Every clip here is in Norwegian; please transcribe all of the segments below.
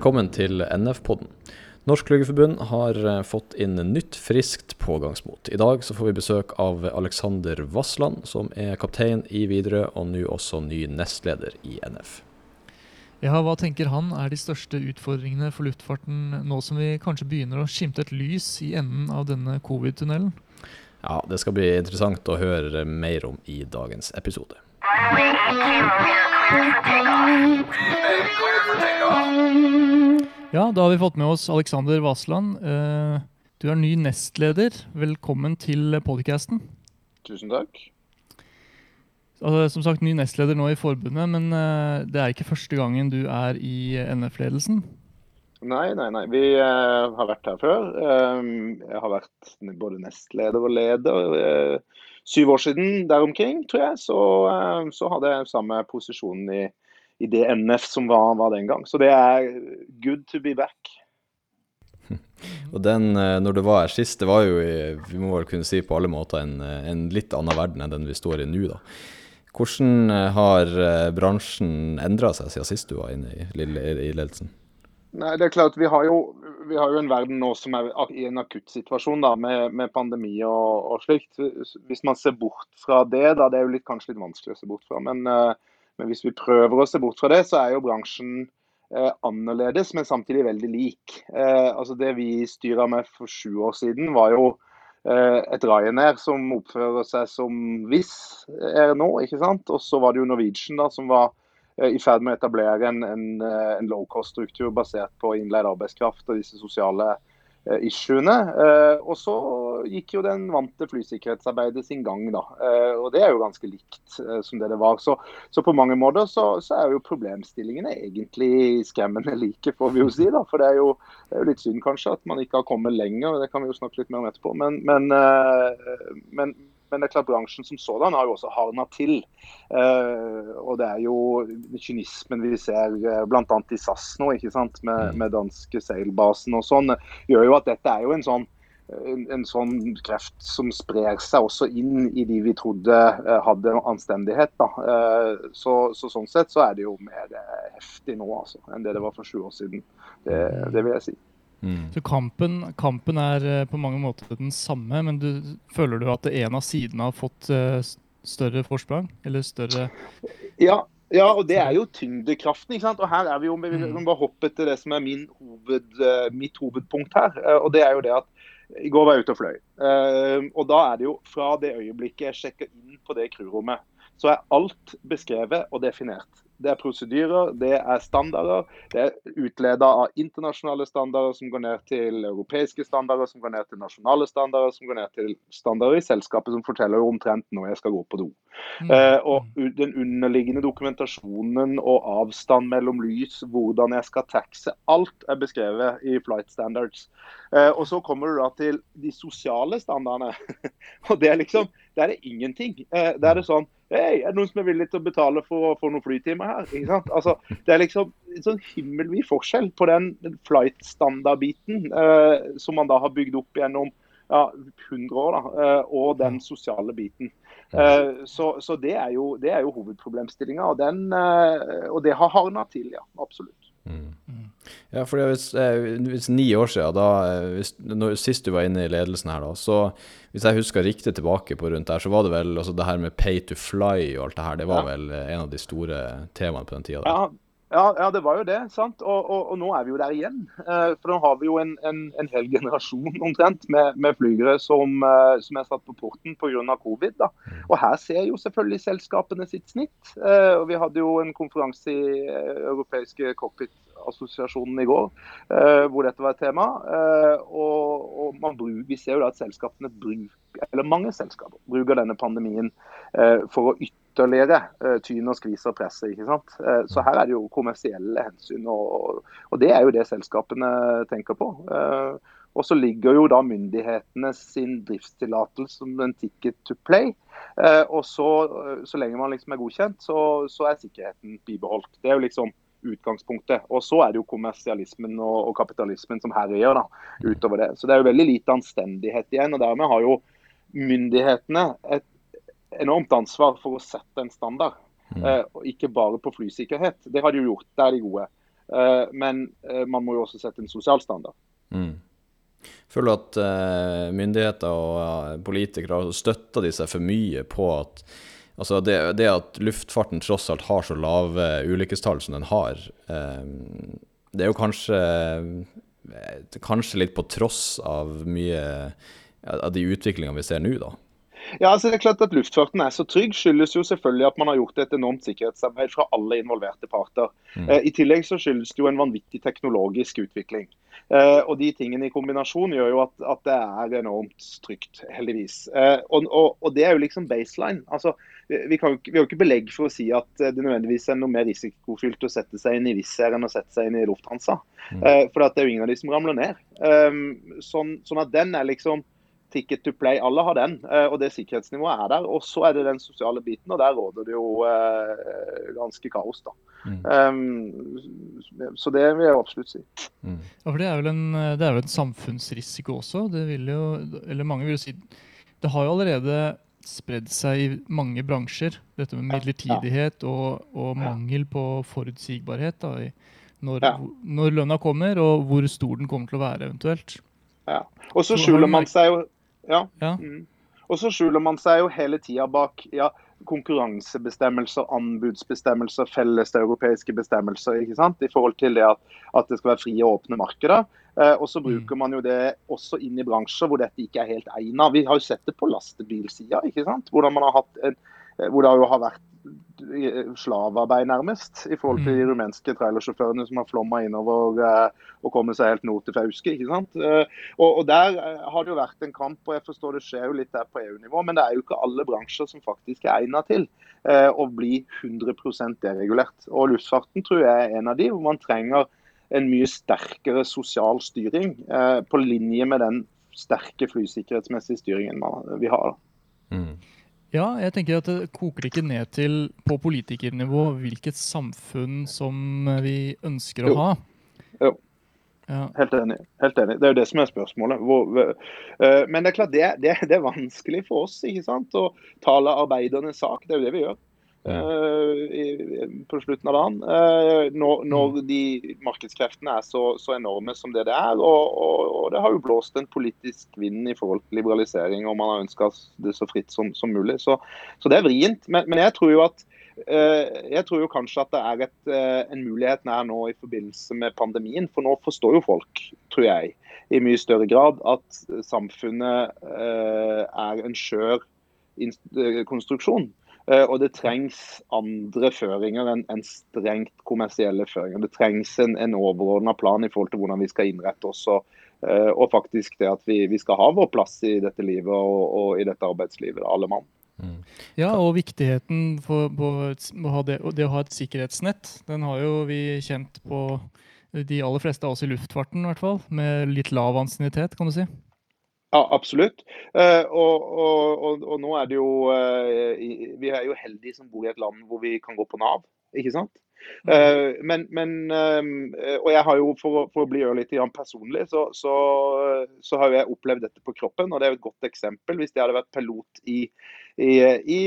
Velkommen til NF-podden. Norsk Flygerforbund har eh, fått inn nytt, friskt pågangsmot. I dag så får vi besøk av Alexander Vassland, som er kaptein i Widerøe, og nå også ny nestleder i NF. Ja, Hva tenker han er de største utfordringene for luftfarten nå som vi kanskje begynner å skimte et lys i enden av denne covid-tunnelen? Ja, Det skal bli interessant å høre mer om i dagens episode. Ja, da har vi fått med oss Alexander Vassland. Eh, du er ny nestleder. Velkommen til podcasten. Tusen takk. Altså, som sagt, ny nestleder nå i forbundet, men eh, det er ikke første gangen du er i NF-ledelsen? Nei, nei, nei. Vi uh, har vært her før. Jeg har vært både nestleder og leder. Syv år siden der omkring, tror jeg, så, uh, så hadde jeg samme posisjonen i i det NF som var, var, den gang. Så det er good to be back. Og den, eh, når du var her sist, det var jo vi må vel kunne si på alle måter en, eh, en litt annen verden enn den vi står i nå. da. Hvordan eh, har bransjen endra seg siden sist du var inne i, i ledelsen? Nei, det er klart, vi har, jo, vi har jo en verden nå som er i en akuttsituasjon med, med pandemi og, og, slikt. Hvis man ser bort fra det, da, det er jo litt, kanskje litt vanskelig å se bort fra. Men uh, men hvis vi prøver å se bort fra det, så er jo bransjen eh, annerledes, men samtidig veldig lik. Eh, altså Det vi styra med for sju år siden, var jo eh, et Ryanair som oppfører seg som Wizz er nå. ikke sant? Og så var det jo Norwegian da, som var eh, i ferd med å etablere en, en, eh, en low cost-struktur basert på innleid arbeidskraft og disse sosiale Eh, issuene. Eh, og så gikk jo den vante flysikkerhetsarbeidet sin gang, da. Eh, og det er jo ganske likt som det det var. Så, så på mange måter så, så, er jo problemstillingene egentlig skremmende like, får vi jo si. da. For det er jo, det er jo litt synd kanskje at man ikke har kommet lenger, det kan vi jo snakke litt mer om etterpå. men, men, men men det er klart bransjen som sådan har jo også hardna til. Uh, og det er jo kynismen vi ser uh, bl.a. i SAS nå, ikke sant? Med, mm. med danske seilbasen og sånn, gjør jo at dette er jo en sånn en, en, sånn kreft som sprer seg også inn i de vi trodde uh, hadde anstendighet. Så, så, Sånn sett så er det jo mer heftig nå altså, enn det det var for sju år siden. Det, det vil jeg si. Mm. Så kampen, kampen, er eh, på mange måter den samme, men du, føler du at en av sidene har fått uh, større forsprang? Eller større Ja, ja, og det er jo tyngdekraften. ikke sant? Og her er vi jo, Vi kan mm. bare hoppe til det som er min hoved, uh, mitt hovedpunkt her. Og det er jo det at I går var jeg ute og fløy. og da er det jo fra det øyeblikket jeg sjekker inn på det crewrommet, så er alt beskrevet og definert. Det er prosedyrer, det er standarder. Det er utleda av internasjonale standarder som går ned til europeiske standarder, som går ned til nasjonale standarder, som går ned til standarder i selskapet som forteller omtrent når jeg skal gå på do. Mm. Eh, og Den underliggende dokumentasjonen og avstand mellom lys, hvordan jeg skal taxe, alt er beskrevet i flight standards. Eh, og Så kommer du da til de sosiale standardene. og det er liksom, det er det ingenting. Eh, det er det sånn Hei, er det noen som er villig til å betale for, for noen flytimer her? Ikke sant? Altså, det er liksom en sånn himmelvid forskjell på den, den flight-standard-biten eh, som man da har bygd opp gjennom ja, 100 år, da, eh, og den sosiale biten. Eh, så, så det, er jo, det er jo hovedproblemstillinga, og, eh, og det har hardna til, ja. Absolutt. Mm. Ja, for hvis, eh, hvis, ni år siden, da, eh, hvis, når, sist du var inne i ledelsen her, da, så hvis jeg husker riktig tilbake på rundt der, så var det vel altså det her med pay to fly og alt det her, det var ja. vel eh, en av de store temaene på den tida? Ja, ja, ja, det var jo det. sant? Og, og, og, nå er vi jo der igjen. for nå har vi jo en, en, en hel generasjon omtrent med, med flygere som, som, er satt på porten pga. covid. da. Og her ser jo selvfølgelig selskapene sitt snitt. og Vi hadde jo en konferanse i europeiske cockpit assosiasjonen i går, eh, hvor dette var et tema. Eh, og, og bruker, Vi ser jo da at selskapene bruker, eller mange selskaper bruker denne pandemien eh, for å ytterligere tyn og skvis og presse. ikke sant? Så her er det jo kommersielle hensyn, og, og det er jo det selskapene tenker på. Og så ligger jo da myndighetene sin driftstillatelse som en ticket to play. og så, så lenge man liksom er godkjent, så, så er sikkerheten bibeholdt. Det er jo liksom utgangspunktet. Og så er det jo kommersialismen og, og kapitalismen som herjer da, utover det. Så det er jo veldig lite anstendighet igjen. og Dermed har jo myndighetene et, enormt ansvar for å sette en standard. Mm. Eh, og ikke bare på flysikkerhet. Det har de jo gjort, det er de gode. Eh, men eh, man må jo også sette en sosial standard. Mm. Føler du at myndigheter og politikere har støtta de seg for mye på at altså det, det at luftfarten tross alt har så lave ulykkestall som den har, det er jo kanskje, kanskje litt på tross av mye av de utviklingene vi ser nå, da? Ja, altså det er klart at Luftfarten er så trygg, skyldes jo selvfølgelig at man har gjort et enormt sikkerhetsarbeid fra alle involverte parter. Mm. Eh, I tillegg så skyldes det jo en vanvittig teknologisk utvikling. Eh, og De tingene i kombinasjon gjør jo at, at det er enormt trygt, heldigvis. Eh, og, og, og, Det er jo liksom baseline. Altså, vi, kan, vi, har jo ikke belegg for å si at det nødvendigvis er noe mer risikofylt å sette seg inn i Wizz Air enn å sette seg inn i Lufthansa. Mm. Eh, for det er jo ingen av de som ramler ned. Eh, sånn, sånn at den er liksom ticket to play. Alle har den, eh, og det sikkerhetsnivået er der. Og så er det den sosiale biten, og der råder det jo eh, ganske kaos. da. Mm. Um, så det vil jeg absolutt si. Mm. Ja, for det er vel en, det er vel en samfunnsrisiko også. Det vil jo, eller mange vil jo si Det har jo allerede spredd seg i mange bransjer, dette med midlertidighet og, og mangel på forutsigbarhet da, i når, Ja. når lønna kommer, og hvor stor den kommer til å være eventuelt. Ja. Og så Så skjuler man seg jo ja. Ja. Mm. Og så skjuler man seg jo hele tida bak ja, konkurransebestemmelser, anbudsbestemmelser, felles europeiske bestemmelser. ikke sant? I forhold til det at, at det skal være frie og åpne markeder. Eh, og så bruker man jo det også inn i bransjer hvor dette ikke er helt egnet. Vi har jo sett det på lastebilsida, ikke sant? Hvordan man har hatt en, eh, hvor det jo har vært eh, slavearbeid nærmest, i forhold til de Mm. rumenske trailersjåførene som har flomma innover eh, og kommet seg helt nord til Fauske. ikke sant? Eh, og, og Der har det jo vært en kamp, og jeg forstår det skjer jo litt der på EU-nivå, men det er jo ikke alle bransjer som faktisk er egnet til å bli 100 deregulert. Og Luftfarten tror jeg er en av de hvor man trenger en mye sterkere sosial styring, på linje med den sterke flysikkerhetsmessige styringen vi har. da. Mm. Ja, jeg tenker at det koker ikke ned til på politikernivå hvilket samfunn som vi ønsker å Jo. ha. Jo. Ja. Helt enig. helt enig. Det er jo det som er spørsmålet. Hvor, uh, men det er klart, det, det, det er vanskelig for oss ikke sant? å tale arbeidernes sak. Det er jo det vi gjør. Eh, på slutten av dagen. eh, når, når de markedskreftene er så, så enorme som det det er. Og, og, og det har jo blåst en politisk vind i forhold til liberalisering, og man har ønska det så fritt som, som mulig. Så, så det er vrient. Men, men jeg tror jo at eh, jeg tror jo kanskje at det er et, en mulighet nær nå i forbindelse med pandemien. For nå forstår jo folk, tror jeg, i mye større grad at samfunnet er en skjør konstruksjon. Eh, Og det trengs andre føringer enn en strengt kommersielle føringer. Det trengs en, en overordna plan i forhold til hvordan vi skal innrette oss. Og, eh, og faktisk det at vi, vi skal ha vår plass i dette livet og, og i dette arbeidslivet, alle mann. Mm. Ja, og viktigheten for, på, å ha det, det å ha et sikkerhetsnett, den har jo vi kjent på de aller fleste av oss i luftfarten, i hvert fall. Med litt lav ansiennitet, kan du si. Ja, absolutt. Eh, og, og, og, og nå er det jo eh, Vi er jo heldige som bor i et land hvor vi kan gå på Nav, ikke sant? Mm. men, men eh, Og jeg har jo, for, for å bli litt personlig, så, så, så har jeg opplevd dette på kroppen. Og det er jo et godt eksempel. Hvis jeg hadde vært pilot i, i, i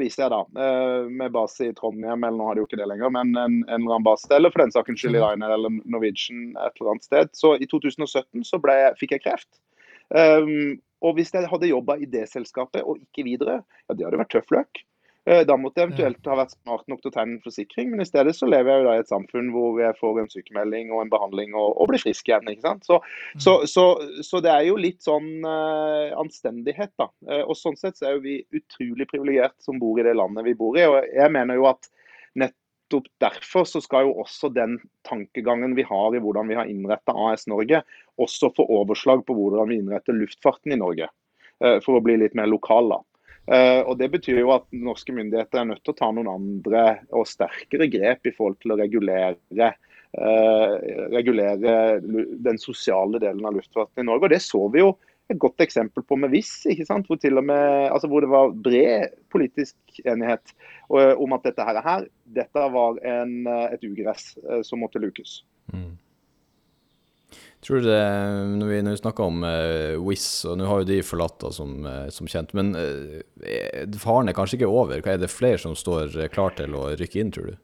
viser jeg da, eh, med base i Trondheim, eller nå har de jo ikke det lenger, men en, en eller annen base, eller for den sakens skyld i Ryanair eller Norwegian et eller annet sted. Så i 2017 så ble, fikk jeg kreft. Um, og hvis jeg hadde jobba i det selskapet og ikke videre, ja, det hadde vært tøff løk. Eh, Da måtte jeg eventuelt ha vært smart nok til å tegne en forsikring, men i stedet så lever jeg jo da i et samfunn hvor jeg får en sykemelding og en behandling og, og blir frisk igjen. ikke sant? Så, så, så, så det er jo litt sånn uh, anstendighet, da. Uh, og sånn sett så er jo vi utrolig privilegert som bor i det landet vi bor i. Og jeg mener jo at nettopp derfor så skal jo også den tankegangen vi har i hvordan vi har innretta AS Norge, også få overslag på hvordan vi innretter luftfarten i Norge. eh, For å bli litt mer lokal, da. Eh, og Det betyr jo at norske myndigheter er nødt til å ta noen andre og sterkere grep i forhold til å regulere, eh, regulere den sosiale delen av luftfarten i Norge. Og Det så vi jo et godt eksempel på med Viss, ikke sant? Hvor, til og med, altså hvor det var bred politisk enighet eh, om at dette her, her dette var en, eh, et ugress eh, som måtte lukes. Mm. Tror du det, Når vi, når vi snakker om uh, Wizz, og nå har jo de forlatt da, som, som, kjent, men uh, faren er kanskje ikke over? Er det flere som står klar til å rykke inn, tror du?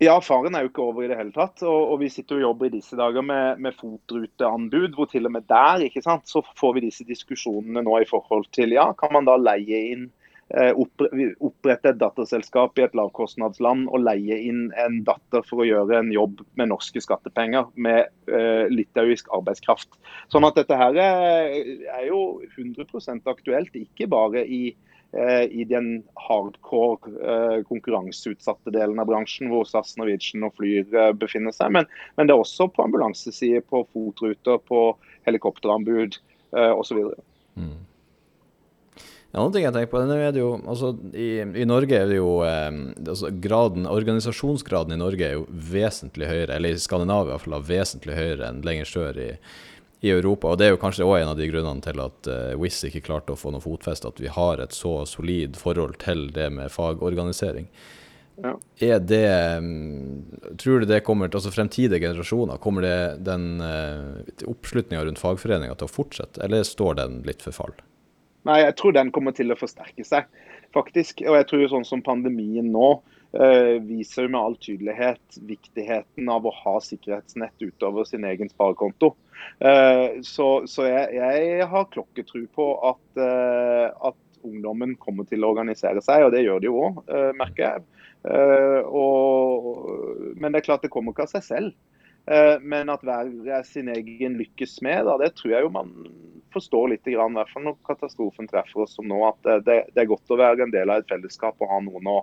Ja, faren er jo ikke over i det hele tatt. Og, og vi sitter og jobber i disse dager med, med fotruteanbud, hvor til og med der ikke sant, så får vi disse diskusjonene nå i forhold til ja, kan man da leie inn eh, opprette et datterselskap i et lavkostnadsland og leie inn en datter for å gjøre en jobb med norske skattepenger med uh, litauisk arbeidskraft. Sånn at dette her er, er jo 100% aktuelt, ikke bare i Eh, i den hardcore eh, konkurranseutsatte delen av bransjen, hvor SAS, Norwegian og Flyr eh, befinner seg. Men, men, det er også på ambulanseside, på fotruter, på helikopteranbud osv. Mm. En annen ting jeg tenker på, er det jo, altså, i, i, Norge er det jo eh, altså, graden, Organisasjonsgraden i Norge er jo vesentlig høyere, eller i Skandinavia i hvert fall, vesentlig høyere enn lenger sør i, i Europa. Og Det er jo kanskje òg en av de grunnene til at uh, Wizz ikke klarte å få noe fotfeste, at vi har et så solid forhold til det med fagorganisering. Ja. Er det um, Tror du det kommer til altså fremtidige generasjoner, kommer det den uh, oppslutninga rundt fagforeninga til å fortsette, eller står den litt for fall? Nei, jeg tror den kommer til å forsterke seg, faktisk. Og jeg tror sånn som pandemien nå viser med all tydelighet viktigheten av å ha sikkerhetsnett utover sin egen sparekonto. Eh, så, så jeg, jeg, har klokketro på at, eh, at, ungdommen kommer til å organisere seg, og det gjør de jo òg, eh, merker jeg. Og, men det er klart det kommer ikke av seg selv. Men at hver sin egen lykkes med, da, det tror jeg jo man forstår litt, i hvert fall når katastrofen treffer oss som nå. At det, det, er godt å være en del av et fellesskap og ha noen å,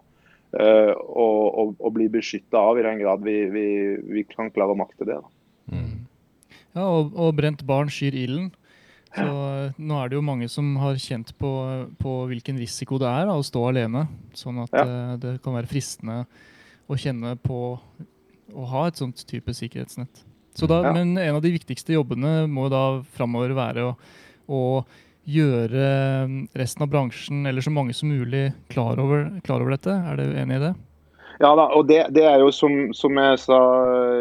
å, og, og, bli beskytta av, i den grad vi, vi, vi, kan klare å makte det. Da. Mm. Ja, og, og brent barn skyr ilden. Så eh, nå er det jo mange som har kjent på, på hvilken risiko det er da, å stå alene. Sånn at ja. uh, det kan være fristende å kjenne på å ha et sånt type sikkerhetsnett. Da, ja. Men en av de viktigste jobbene må da framover være å, å, gjøre resten av bransjen, eller så mange som mulig, klar over, klar over dette. Er du enig i det? Ja da, og det, det er jo som, som, jeg sa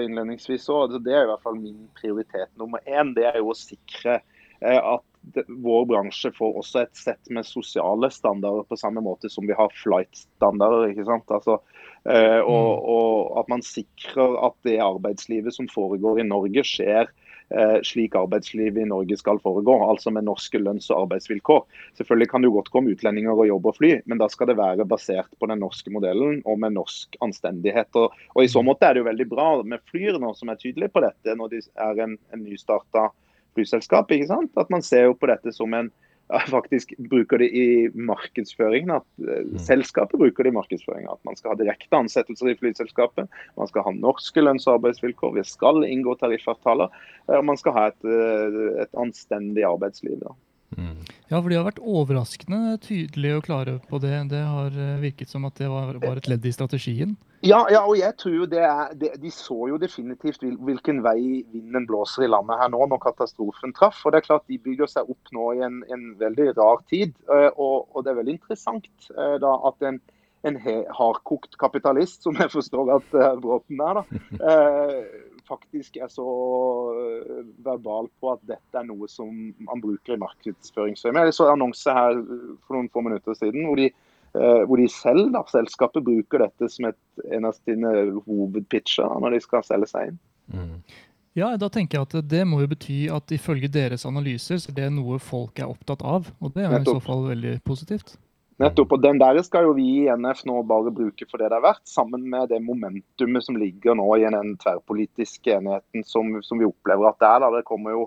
innledningsvis òg, altså det er i hvert fall min prioritet nummer én. Det er jo å sikre eh, at vår bransje får også et sett med sosiale standarder på samme måte som vi har flight-standarder. ikke sant? Altså, eh, og, mm. og, at man sikrer at det arbeidslivet som foregår i Norge, skjer slik arbeidslivet i Norge skal foregå, altså med norske lønns- og arbeidsvilkår. Selvfølgelig kan det jo godt komme utlendinger og jobbe og fly, men da skal det være basert på den norske modellen og med norsk anstendighet. Og, og I så måte er det jo veldig bra med Flyr nå, som er tydelige på dette når de er en, en nystarta flyselskap. ikke sant? At man ser jo på dette som en faktisk bruker det i markedsføringen. At uh, selskapet bruker det i markedsføringen. At man skal ha direkte ansettelser i flyselskapet. Man skal ha norske lønns- og arbeidsvilkår. Vi skal inngå tariffavtaler. Uh, og man skal ha et, uh, et anstendig arbeidsliv. Da. Mm. Ja, for de har vært overraskende tydelige og klare på det. Det har virket som at det var, bare et ledd i strategien. Ja, ja, og jeg tror jo det er det, De så jo definitivt hvilken vei vinden blåser i landet her nå, når katastrofen traff. og det er klart De bygger seg opp nå i en, en veldig rar tid. Eh, og, og, det er veldig interessant eh, da at en, en hardkokt kapitalist, som jeg forstår at uh, Bråten er, da, faktisk er så verbal på at dette er noe som man bruker i markedsføringsøyemed. Jeg så annonse her for noen få minutter siden hvor de uh, hvor de selv, da, selskapet, bruker dette som et, en av sine hovedpitcher når de skal selge seg inn. Mm. Ja, da tenker jeg at Det må jo bety at ifølge deres analyser så er det noe folk er opptatt av. og Det er jo i så fall veldig positivt. Nettopp, og Den der skal jo vi i NF nå bare bruke for det det er verdt, sammen med det momentumet som ligger nå i den tverrpolitiske enigheten som, som vi opplever at det er. Da. Det kommer jo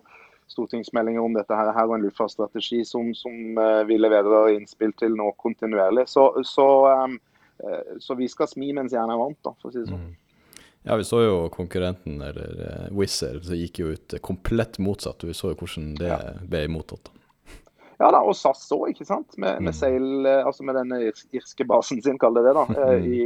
stortingsmeldinger om dette her, og en luftfartsstrategi som, som uh, vi leverer innspill til nå kontinuerlig. Så, så, um, uh, så, vi skal smi mens jernet er varmt, da, for å si det sånn. Mm. Ja, vi så jo konkurrenten, eller uh, Wizz Air, som gikk jo ut komplett motsatt. Vi så jo hvordan det ble mottatt. Ja da, og SAS òg, ikke sant. Med, med, mm. seil, altså med denne irske basen sin, kall det det, da, mm. i,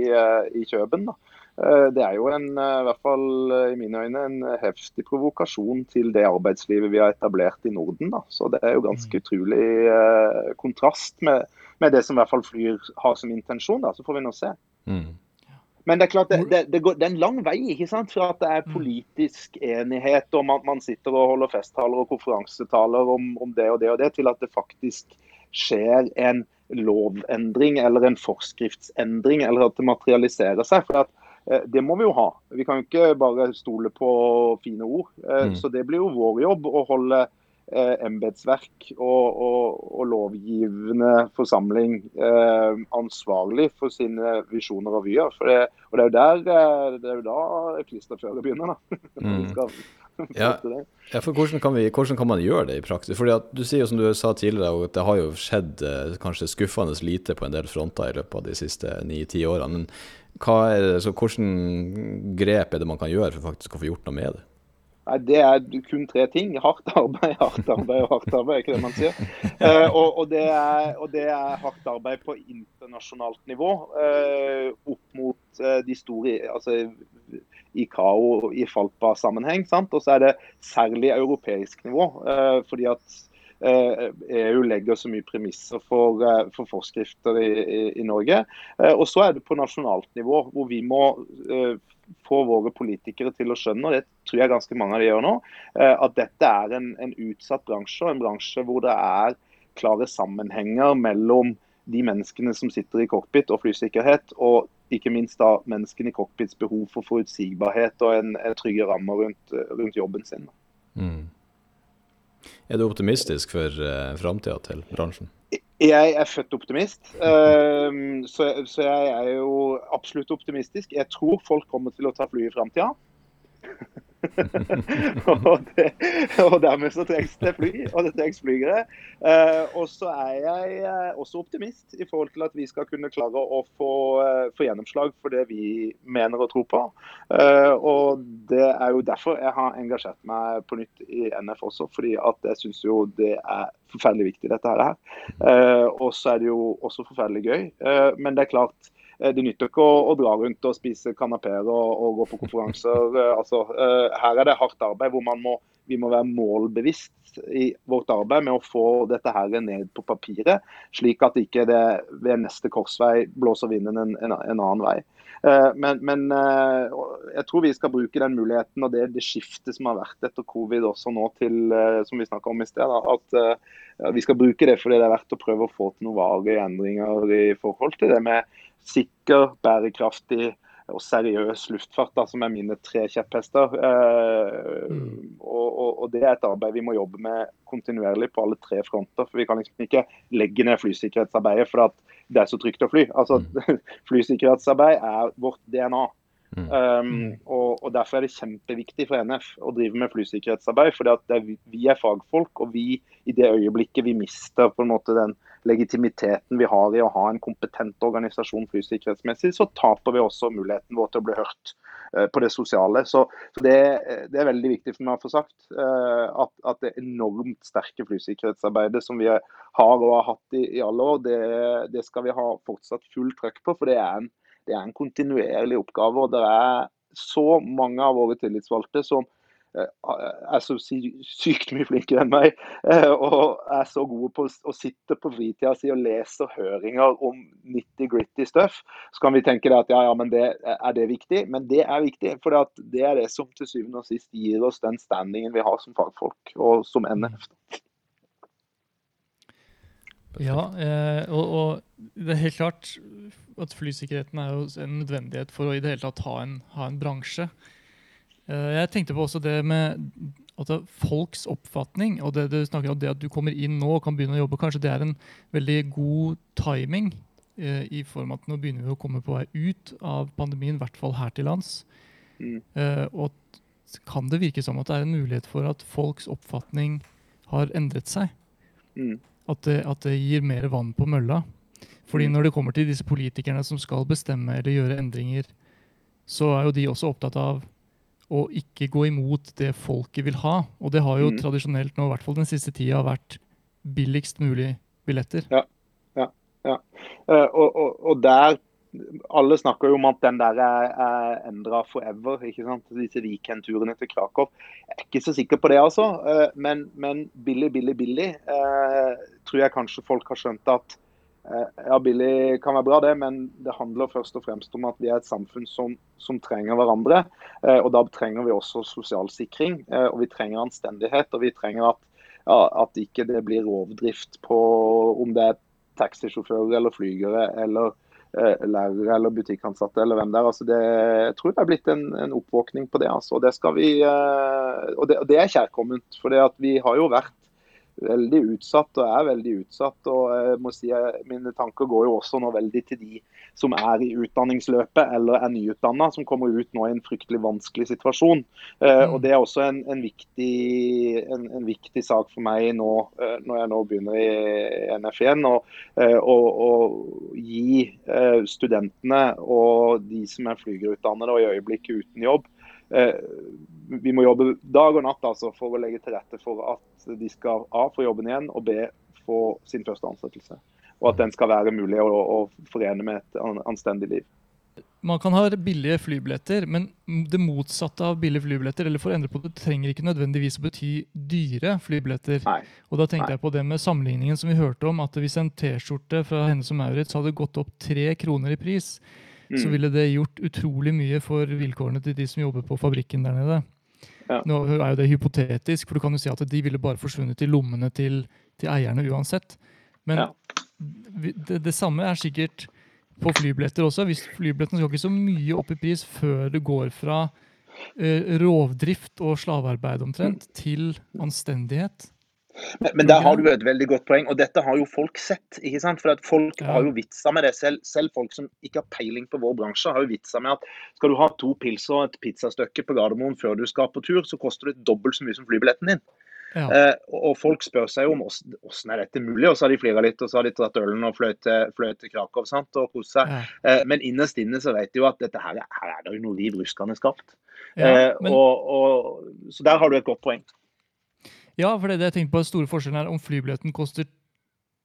i Kjøben. da. Eh, det er jo en, eh, i hvert fall eh, i mine øyne en heftig provokasjon til det arbeidslivet vi har etablert i Norden. Da. Så det er jo ganske mm. utrolig kontrast med, med, det som i hvert fall Flyr har som intensjon. Da. Så får vi nå se. Mm. Men det er klart, det, det, det, går, det, er en lang vei ikke sant? fra at det er Mm. politisk enighet om at man sitter og holder festtaler og konferansetaler om, om det og det og det, til at det faktisk skjer en lovendring eller en forskriftsendring, eller at det materialiserer seg. for at eh, det må vi jo ha. Vi kan jo ikke bare stole på fine ord. Eh, Mm. Så det blir jo vår jobb å holde eh, embetsverk og, og, og lovgivende forsamling eh, ansvarlig for sine visjoner og vyer. For det, og det er jo der eh, det er jo da klisterføret begynner, da. Mm. Ja. Ja, for hvordan kan, vi, hvordan kan man gjøre det i praksis? Fordi at Du sier jo som du sa tidligere, at det har jo skjedd eh, kanskje skuffende lite på en del fronter i løpet av de siste ni-ti årene. Men hva er det, så hvordan grep er det man kan gjøre for faktisk å få gjort noe med det? Nei, Det er kun tre ting. Hardt arbeid, hardt arbeid og hardt arbeid. er ikke det man sier? Eh, og, og, det er, og det er hardt arbeid på internasjonalt nivå. Eh, opp mot eh, de store altså ICAO i Falpa-sammenheng. Og så er det særlig europeisk nivå. Eh, fordi at EU legger så mye premisser for, eh, for forskrifter i, i, i Norge. Eh, og så er det på nasjonalt nivå, hvor vi må eh, få våre politikere til å skjønne, og det tror jeg ganske mange av de gjør nå, eh, at dette er en, en utsatt bransje, og en bransje hvor det er klare sammenhenger mellom de menneskene som sitter i cockpit og flysikkerhet, og ikke minst da menneskene i cockpits behov for forutsigbarhet og en, en trygge rammer rundt, rundt jobben sin. Mm. Er du optimistisk for uh, framtida til bransjen? Jeg er født optimist, så, så jeg er jo absolutt optimistisk. Jeg tror folk kommer til å ta fly i framtida. og, det, og dermed så trengs det fly, og det trengs flygere. Uh, og så er jeg uh, også optimist i forhold til at vi skal kunne klare å få, uh, få gjennomslag for det vi mener og tror på. og det er jo derfor jeg har engasjert meg på nytt i NF også, fordi at jeg syns jo det er forferdelig viktig dette her. og så er det jo også forferdelig gøy. men det er klart det nytter ikke å, å, dra rundt og spise kanapeer og, og, gå på konferanser. altså, uh, her er det hardt arbeid hvor man må, vi må være målbevisst i vårt arbeid med å få dette her ned på papiret, slik at ikke det ved neste korsvei blåser vinden en, en, en annen vei. Uh, men, men uh, jeg tror vi skal bruke den muligheten og det, det skiftet som har vært etter covid også nå til, som vi om i sted, at vi skal bruke det fordi det er verdt å prøve å få til noen varige endringer i forhold til det med sikker, bærekraftig og seriøs luftfart, da, som er mine tre kjepphester. Eh, mm. og, og, og, Det er et arbeid vi må jobbe med kontinuerlig på alle tre fronter. for Vi kan liksom ikke legge ned flysikkerhetsarbeidet for det er så trygt å fly. Altså, mm. Flysikkerhetsarbeid er vårt DNA. Mm. Um, og, og, Derfor er det kjempeviktig for NF å drive med flysikkerhetsarbeid. for Vi er fagfolk, og vi i det øyeblikket vi mister på en måte den legitimiteten vi har i å ha en kompetent organisasjon flysikkerhetsmessig, så taper vi også muligheten vår til å bli hørt uh, på det sosiale. Så, det, det, er veldig viktig for meg å få sagt uh, at, at, det enormt sterke flysikkerhetsarbeidet som vi har og har hatt i, i alle år, det, det skal vi ha fortsatt full trøkk på. for det er en det er en kontinuerlig oppgave. og Det er så mange av våre tillitsvalgte som er så sykt mye flinkere enn meg, og er så gode på å sitte på fritida si og lese høringer om 90-gritty stuff. Så kan vi tenke at ja, ja, men det, er det viktig? Men det er viktig. For det er det som til syvende og sist gir oss den standingen vi har som fagfolk og som NF. Ja, eh, og, og, det er helt klart at flysikkerheten er jo en nødvendighet for å i det hele tatt ha en, ha en bransje. Eh, jeg tenkte på også det med at folks oppfatning, og det du snakker om det at du kommer inn nå og kan begynne å jobbe, kanskje det er en veldig god timing eh, i form av at nå begynner vi å komme på vei ut av pandemien, i hvert fall her til lands. Mm. Eh, og kan det virke som at det er en mulighet for at folks oppfatning har endret seg? Mm. At det, at det, gir mer vann på mølla. Fordi Mm. når det kommer til disse politikerne som skal bestemme eller gjøre endringer, så er jo de også opptatt av å ikke gå imot det folket vil ha. Og det har jo Mm. tradisjonelt nå, i hvert fall den siste tida, vært billigst mulig billetter. Ja, ja, ja. Uh, og, og, og, der Alle snakker jo om at den der er, er endra forever. ikke sant? Disse weekendturene til Krakow. Jeg er ikke så sikker på det, altså. Uh, men, men billig, billig, billig uh, tror jeg kanskje folk har skjønt at Eh, ja, billig kan være bra, det, men det handler først og fremst om at vi er et samfunn som, som trenger hverandre. Eh, og Da trenger vi også sosial sikring, eh, og vi trenger anstendighet. Og vi trenger at, ja, at ikke det blir rovdrift på om det er taxisjåfører eller flygere eller lærere eller butikkansatte eller hvem det er. Altså det, jeg tror det er blitt en, en oppvåkning på det. Altså. Det, vi, og det, og det er kjærkomment. For vi har jo vært veldig utsatt og er veldig utsatt. og jeg må si Mine tanker går jo også nå veldig til de som er i utdanningsløpet eller er nyutdanna, som kommer ut nå i en fryktelig vanskelig situasjon. Eh, mm. og Det er også en, en, viktig, en, en, viktig, sak for meg nå eh, når jeg nå begynner i NF1. Å gi eh, studentene og de som er flygerutdannede og i øyeblikket uten jobb, vi må jobbe dag og natt altså, for å legge til rette for at de skal A, få jobben igjen, og B, få sin første ansettelse. Og at den skal være mulig å, å forene med et anstendig liv. Man kan ha billige flybilletter, men det motsatte av billige flybilletter eller for å endre på det, trenger ikke nødvendigvis å bety dyre flybilletter. Nei. Og Da tenkte Nei. jeg på det med sammenligningen som vi hørte om, at hvis en T-skjorte fra Hennes og Maurits hadde gått opp tre kroner i pris, mm. så ville det gjort utrolig mye for vilkårene til de som jobber på fabrikken der nede. Ja. Nå er jo det hypotetisk, for du kan jo si at de ville bare forsvunnet i lommene til, til eierne uansett. Men ja. det, det, samme er sikkert på flybilletter også. Hvis Flybilletten skal ikke så mye opp i pris før det går fra uh, rovdrift og slavearbeid omtrent mm. til anstendighet. Men, men, der har du et veldig godt poeng, og dette har jo folk sett. ikke sant? For Folk ja. har jo vitsa med det. Selv, selv, folk som ikke har peiling på vår bransje, har jo vitsa med at skal du ha to pils og et pizzastykke på Gardermoen før du skal på tur, så koster det dobbelt så mye som flybilletten din. Ja. Eh, og folk spør seg jo om hvordan er dette mulig, og så har de flira litt og så har de tatt ølen og fløyt til, til Krakow sant, og kost seg. Ja. Eh, men innerst inne så vet de jo at dette her, her er det jo noe liv ruskende skapt. Eh, men... og, og, så der har du et godt poeng. Ja, for det, det jeg tenkte på store forskjellen er om flybilletten koster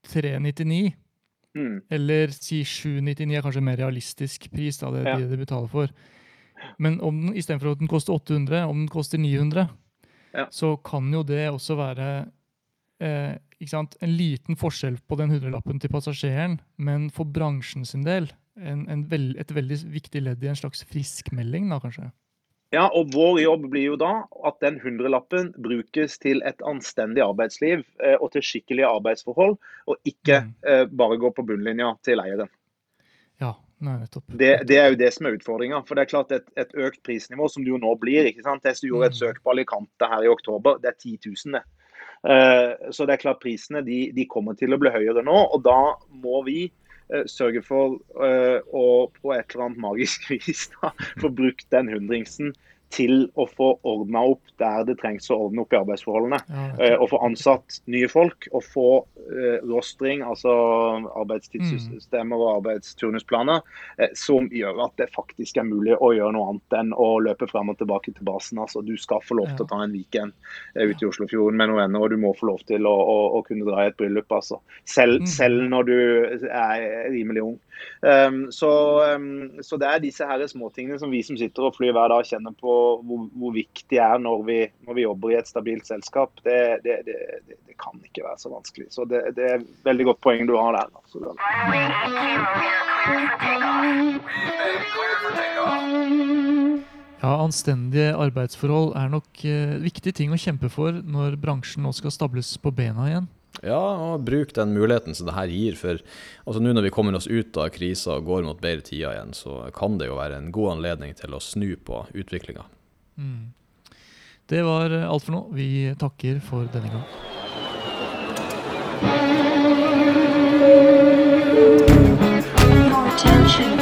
399 mm. eller si 799 er kanskje en mer realistisk pris, da, det ja. de, de betaler for. Men om den, istedenfor at den koster 800, om den koster 900, ja. så kan jo det også være eh, en liten forskjell på den hundrelappen til passasjeren, men for bransjen sin del en, en veld, et veldig viktig ledd i en slags friskmelding, da kanskje. Ja, og Vår jobb blir jo da at den hundrelappen brukes til et anstendig arbeidsliv eh, og til skikkelige arbeidsforhold, og ikke mm. eh, bare gå på bunnlinja til eieren. Ja, nei, nettopp. Det, det, er jo det som er utfordringa. For det er klart et, et, økt prisnivå, som det jo nå blir ikke sant? Jeg gjorde et mm. søk på Alicante her i oktober, det er 10 000, det. Eh, så det er klart prisene de, de kommer til å bli høyere nå, og da må vi sørge for eh, å på et eller annet magisk vis da, få brukt den hundringsen til å få ordna opp der det trengs å ordne opp i arbeidsforholdene. Ja, uh, og få ansatt nye folk og få uh, rostring, altså arbeidstidssystemer og arbeidsturnusplaner, uh, som gjør at det faktisk er mulig å gjøre noe annet enn å løpe frem og tilbake til basen. Altså, du skal få lov til å ta en weekend ute i Oslofjorden med noen venner, og du må få lov til å, å, å kunne dra i et bryllup. Altså. Selv, mm. selv, når du er rimelig ung. Um, så, um, så, det er disse her småtingene som vi som sitter og flyr hver dag, kjenner på hvor, hvor viktig det er når vi, når vi, jobber i et stabilt selskap. Det, det, det, det kan ikke være så vanskelig. Så det, er et veldig godt poeng du har der. Altså. Ja, Anstendige arbeidsforhold er nok eh, viktige ting å kjempe for når bransjen nå skal stables på bena igjen. Ja, og bruk den muligheten som det her gir. For altså nå når vi kommer oss ut av krisa og går mot bedre tider igjen, så kan det jo være en god anledning til å snu på utviklinga. Mm. Det var alt for nå. Vi takker for denne gang. Attention.